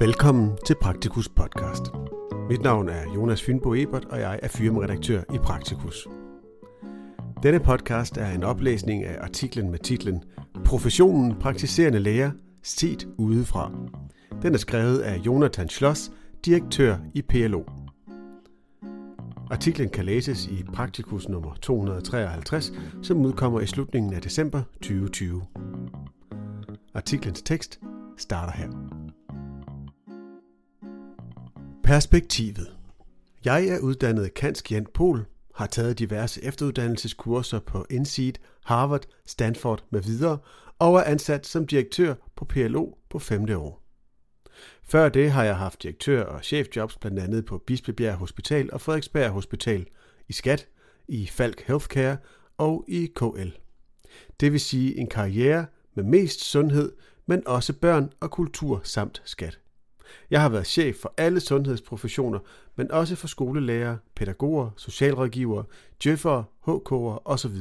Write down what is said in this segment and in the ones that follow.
Velkommen til Praktikus podcast. Mit navn er Jonas Fynbo Ebert, og jeg er firmaredaktør i Praktikus. Denne podcast er en oplæsning af artiklen med titlen Professionen praktiserende læger set udefra. Den er skrevet af Jonathan Schloss, direktør i PLO. Artiklen kan læses i Praktikus nummer 253, som udkommer i slutningen af december 2020. Artiklens tekst starter her. Perspektivet. Jeg er uddannet kansk Jan Pol, har taget diverse efteruddannelseskurser på INSEAD, Harvard, Stanford med videre og er ansat som direktør på PLO på femte år. Før det har jeg haft direktør- og chefjobs blandt andet på Bispebjerg Hospital og Frederiksberg Hospital, i Skat, i Falk Healthcare og i KL. Det vil sige en karriere med mest sundhed, men også børn og kultur samt skat. Jeg har været chef for alle sundhedsprofessioner, men også for skolelærer, pædagoger, socialrådgivere, djøffere, HK'ere osv.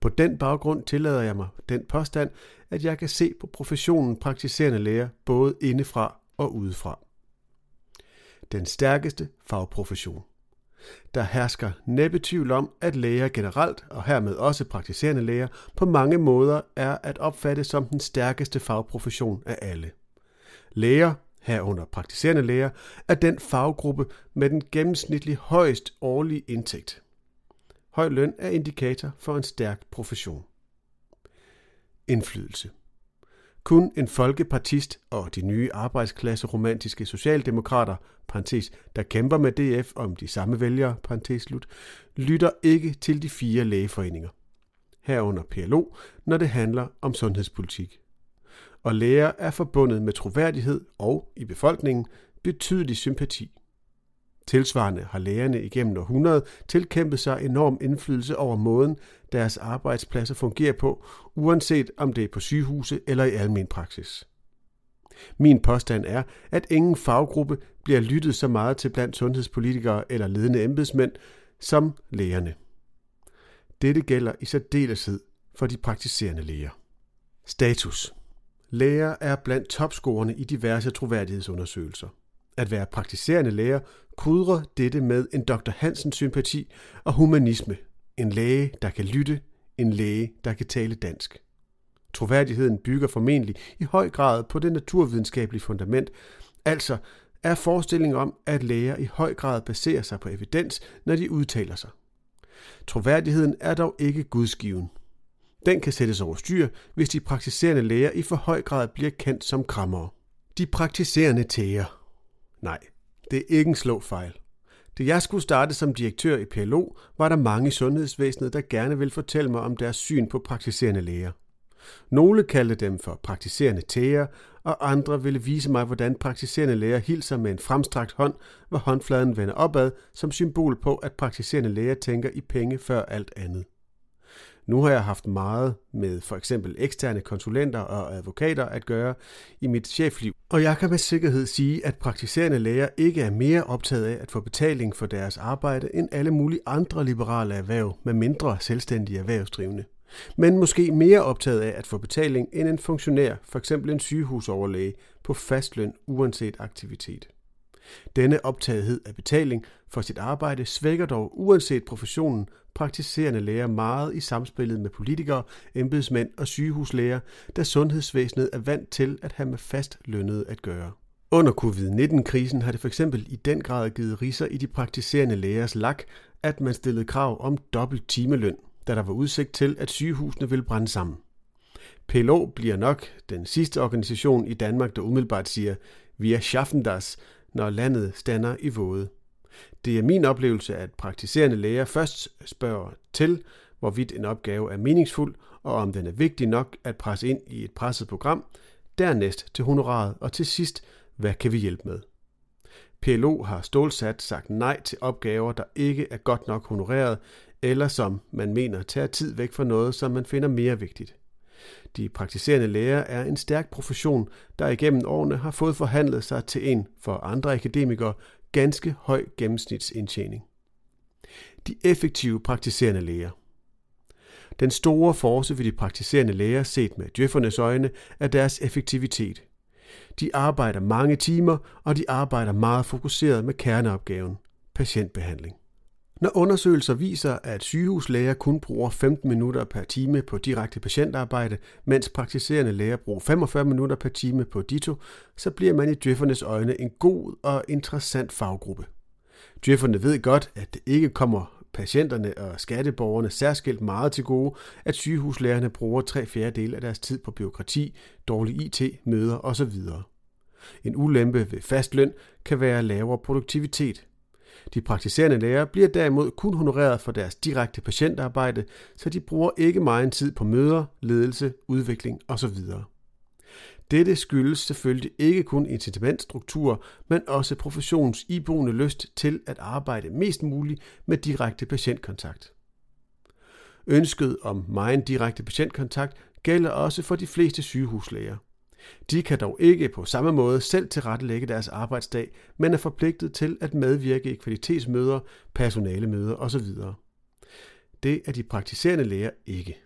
På den baggrund tillader jeg mig den påstand, at jeg kan se på professionen praktiserende læger både indefra og udefra. Den stærkeste fagprofession. Der hersker næppe tvivl om, at læger generelt, og hermed også praktiserende læger, på mange måder er at opfatte som den stærkeste fagprofession af alle. Læger herunder praktiserende læger, er den faggruppe med den gennemsnitlig højst årlige indtægt. Høj løn er indikator for en stærk profession. Indflydelse. Kun en folkepartist og de nye arbejdsklasse romantiske socialdemokrater, parentes, der kæmper med DF om de samme vælgere, parentes slut, lytter ikke til de fire lægeforeninger. Herunder PLO, når det handler om sundhedspolitik og læger er forbundet med troværdighed og, i befolkningen, betydelig sympati. Tilsvarende har lægerne igennem århundrede tilkæmpet sig enorm indflydelse over måden, deres arbejdspladser fungerer på, uanset om det er på sygehuse eller i almen praksis. Min påstand er, at ingen faggruppe bliver lyttet så meget til blandt sundhedspolitikere eller ledende embedsmænd som lægerne. Dette gælder i særdeleshed for de praktiserende læger. Status Læger er blandt topscorerne i diverse troværdighedsundersøgelser. At være praktiserende læger krydrer dette med en Dr. Hansens sympati og humanisme. En læge, der kan lytte, en læge, der kan tale dansk. Troværdigheden bygger formentlig i høj grad på det naturvidenskabelige fundament, altså er forestillingen om, at læger i høj grad baserer sig på evidens, når de udtaler sig. Troværdigheden er dog ikke gudsgiven. Den kan sættes over styr, hvis de praktiserende læger i for høj grad bliver kendt som krammere. De praktiserende tæger. Nej, det er ikke en slå fejl. Da jeg skulle starte som direktør i PLO, var der mange i sundhedsvæsenet, der gerne ville fortælle mig om deres syn på praktiserende læger. Nogle kaldte dem for praktiserende tæger, og andre ville vise mig, hvordan praktiserende læger hilser med en fremstrakt hånd, hvor håndfladen vender opad, som symbol på, at praktiserende læger tænker i penge før alt andet. Nu har jeg haft meget med for eksempel eksterne konsulenter og advokater at gøre i mit chefliv, og jeg kan med sikkerhed sige, at praktiserende læger ikke er mere optaget af at få betaling for deres arbejde end alle mulige andre liberale erhverv med mindre selvstændige erhvervsdrivende. Men måske mere optaget af at få betaling end en funktionær, for eksempel en sygehusoverlæge, på fast løn uanset aktivitet. Denne optagethed af betaling for sit arbejde svækker dog uanset professionen praktiserende læger meget i samspillet med politikere, embedsmænd og sygehuslæger, da sundhedsvæsenet er vant til at have med fast lønnet at gøre. Under covid-19-krisen har det f.eks. i den grad givet riser i de praktiserende lægers lak, at man stillede krav om dobbelt timeløn, da der var udsigt til, at sygehusene ville brænde sammen. PLO bliver nok den sidste organisation i Danmark, der umiddelbart siger, vi er schaffen das, når landet stander i våde. Det er min oplevelse, at praktiserende læger først spørger til, hvorvidt en opgave er meningsfuld, og om den er vigtig nok at presse ind i et presset program, dernæst til honoraret, og til sidst, hvad kan vi hjælpe med? PLO har stålsat sagt nej til opgaver, der ikke er godt nok honoreret, eller som man mener tager tid væk fra noget, som man finder mere vigtigt. De praktiserende læger er en stærk profession, der igennem årene har fået forhandlet sig til en for andre akademikere ganske høj gennemsnitsindtjening. De effektive praktiserende læger. Den store force ved de praktiserende læger set med djøffernes øjne er deres effektivitet. De arbejder mange timer, og de arbejder meget fokuseret med kerneopgaven, patientbehandling. Når undersøgelser viser, at sygehuslæger kun bruger 15 minutter per time på direkte patientarbejde, mens praktiserende læger bruger 45 minutter per time på dito, så bliver man i djøffernes øjne en god og interessant faggruppe. Djøfferne ved godt, at det ikke kommer patienterne og skatteborgerne særskilt meget til gode, at sygehuslægerne bruger tre fjerdedele af deres tid på byråkrati, dårlig IT, møder osv. En ulempe ved fast løn kan være lavere produktivitet. De praktiserende læger bliver derimod kun honoreret for deres direkte patientarbejde, så de bruger ikke meget tid på møder, ledelse, udvikling osv. Dette skyldes selvfølgelig ikke kun incitamentstrukturer, men også professionens iboende lyst til at arbejde mest muligt med direkte patientkontakt. Ønsket om meget direkte patientkontakt gælder også for de fleste sygehuslæger. De kan dog ikke på samme måde selv tilrettelægge deres arbejdsdag, men er forpligtet til at medvirke i kvalitetsmøder, personalemøder osv. Det er de praktiserende læger ikke.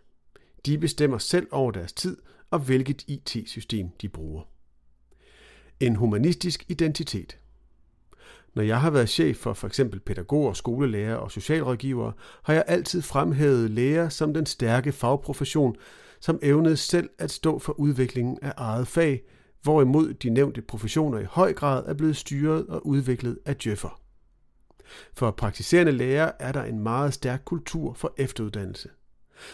De bestemmer selv over deres tid og hvilket IT-system de bruger. En humanistisk identitet. Når jeg har været chef for f.eks. pædagoger, skolelærer og socialrådgivere, har jeg altid fremhævet læger som den stærke fagprofession, som evnede selv at stå for udviklingen af eget fag, hvorimod de nævnte professioner i høj grad er blevet styret og udviklet af djøffer. For praktiserende læger er der en meget stærk kultur for efteruddannelse –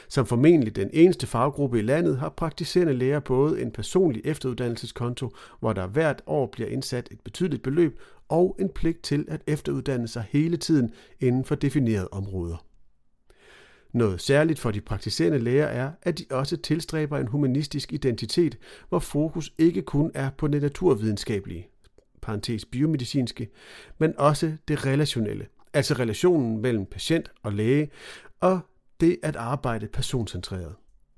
som formentlig den eneste faggruppe i landet har praktiserende læger både en personlig efteruddannelseskonto, hvor der hvert år bliver indsat et betydeligt beløb, og en pligt til at efteruddanne sig hele tiden inden for definerede områder. Noget særligt for de praktiserende læger er, at de også tilstræber en humanistisk identitet, hvor fokus ikke kun er på det naturvidenskabelige, parentes biomedicinske, men også det relationelle, altså relationen mellem patient og læge, og det at arbejde personcentreret.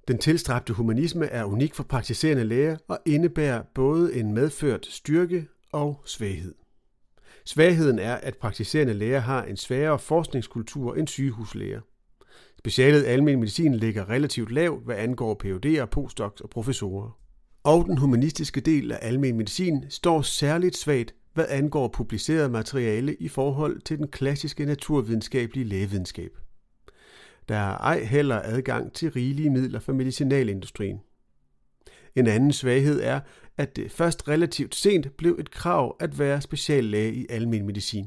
Den tilstræbte humanisme er unik for praktiserende læger og indebærer både en medført styrke og svaghed. Svagheden er, at praktiserende læger har en sværere forskningskultur end sygehuslæger. Specialet almen medicin ligger relativt lavt, hvad angår PhD'er, postdocs og professorer. Og den humanistiske del af almen medicin står særligt svagt, hvad angår publiceret materiale i forhold til den klassiske naturvidenskabelige lægevidenskab. Der er ej heller adgang til rigelige midler for medicinalindustrien. En anden svaghed er, at det først relativt sent blev et krav at være speciallæge i almen medicin.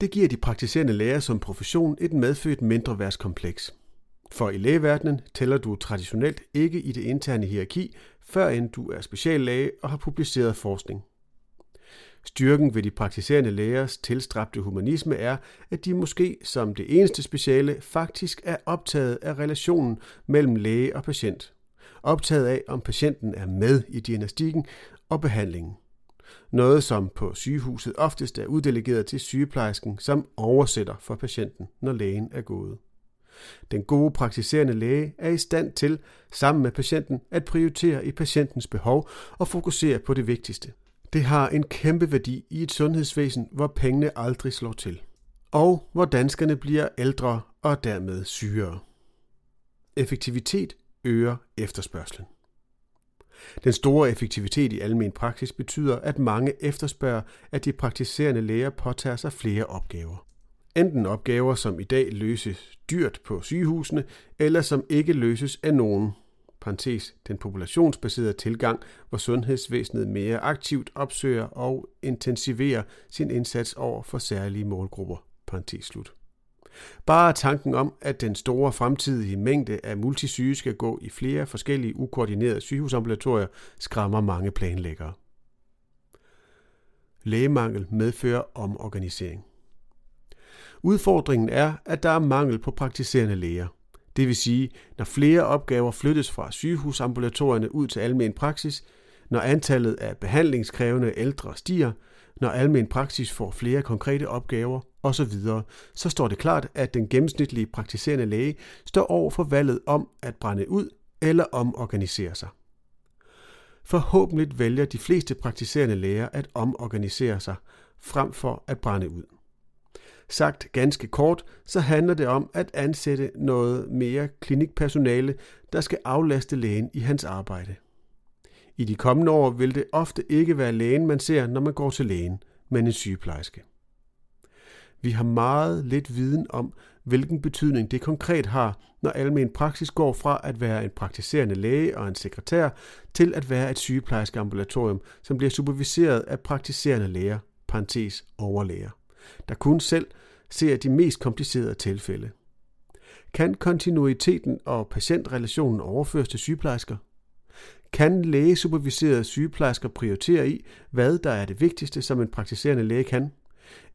Det giver de praktiserende læger som profession et medfødt mindreværdskompleks. For i lægeverdenen tæller du traditionelt ikke i det interne hierarki, før end du er speciallæge og har publiceret forskning. Styrken ved de praktiserende lægers tilstræbte humanisme er, at de måske som det eneste speciale faktisk er optaget af relationen mellem læge og patient. Optaget af, om patienten er med i diagnostikken og behandlingen. Noget, som på sygehuset oftest er uddelegeret til sygeplejersken, som oversætter for patienten, når lægen er gået. Den gode praktiserende læge er i stand til, sammen med patienten, at prioritere i patientens behov og fokusere på det vigtigste, det har en kæmpe værdi i et sundhedsvæsen, hvor pengene aldrig slår til. Og hvor danskerne bliver ældre og dermed sygere. Effektivitet øger efterspørgselen. Den store effektivitet i almen praksis betyder, at mange efterspørger, at de praktiserende læger påtager sig flere opgaver. Enten opgaver, som i dag løses dyrt på sygehusene, eller som ikke løses af nogen parentes, den populationsbaserede tilgang, hvor sundhedsvæsenet mere aktivt opsøger og intensiverer sin indsats over for særlige målgrupper. Parentes slut. Bare tanken om, at den store fremtidige mængde af multisyge skal gå i flere forskellige ukoordinerede sygehusambulatorier, skræmmer mange planlæggere. Lægemangel medfører omorganisering. Udfordringen er, at der er mangel på praktiserende læger – det vil sige, når flere opgaver flyttes fra sygehusambulatorierne ud til almen praksis, når antallet af behandlingskrævende ældre stiger, når almen praksis får flere konkrete opgaver osv., så står det klart, at den gennemsnitlige praktiserende læge står over for valget om at brænde ud eller omorganisere sig. Forhåbentlig vælger de fleste praktiserende læger at omorganisere sig, frem for at brænde ud. Sagt ganske kort, så handler det om at ansætte noget mere klinikpersonale, der skal aflaste lægen i hans arbejde. I de kommende år vil det ofte ikke være lægen, man ser, når man går til lægen, men en sygeplejerske. Vi har meget lidt viden om, hvilken betydning det konkret har, når almen praksis går fra at være en praktiserende læge og en sekretær til at være et sygeplejerskeambulatorium, som bliver superviseret af praktiserende læger, parentes overlæger, der kun selv ser de mest komplicerede tilfælde. Kan kontinuiteten og patientrelationen overføres til sygeplejersker? Kan lægesuperviserede sygeplejersker prioritere i, hvad der er det vigtigste, som en praktiserende læge kan?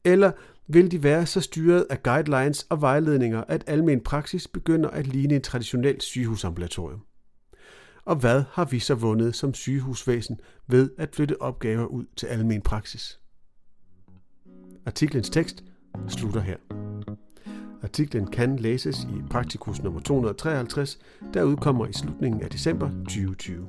Eller vil de være så styret af guidelines og vejledninger, at almen praksis begynder at ligne et traditionelt sygehusambulatorium? Og hvad har vi så vundet som sygehusvæsen ved at flytte opgaver ud til almen praksis? Artiklens tekst slutter her. Artiklen kan læses i Praktikus nummer 253, der udkommer i slutningen af december 2020.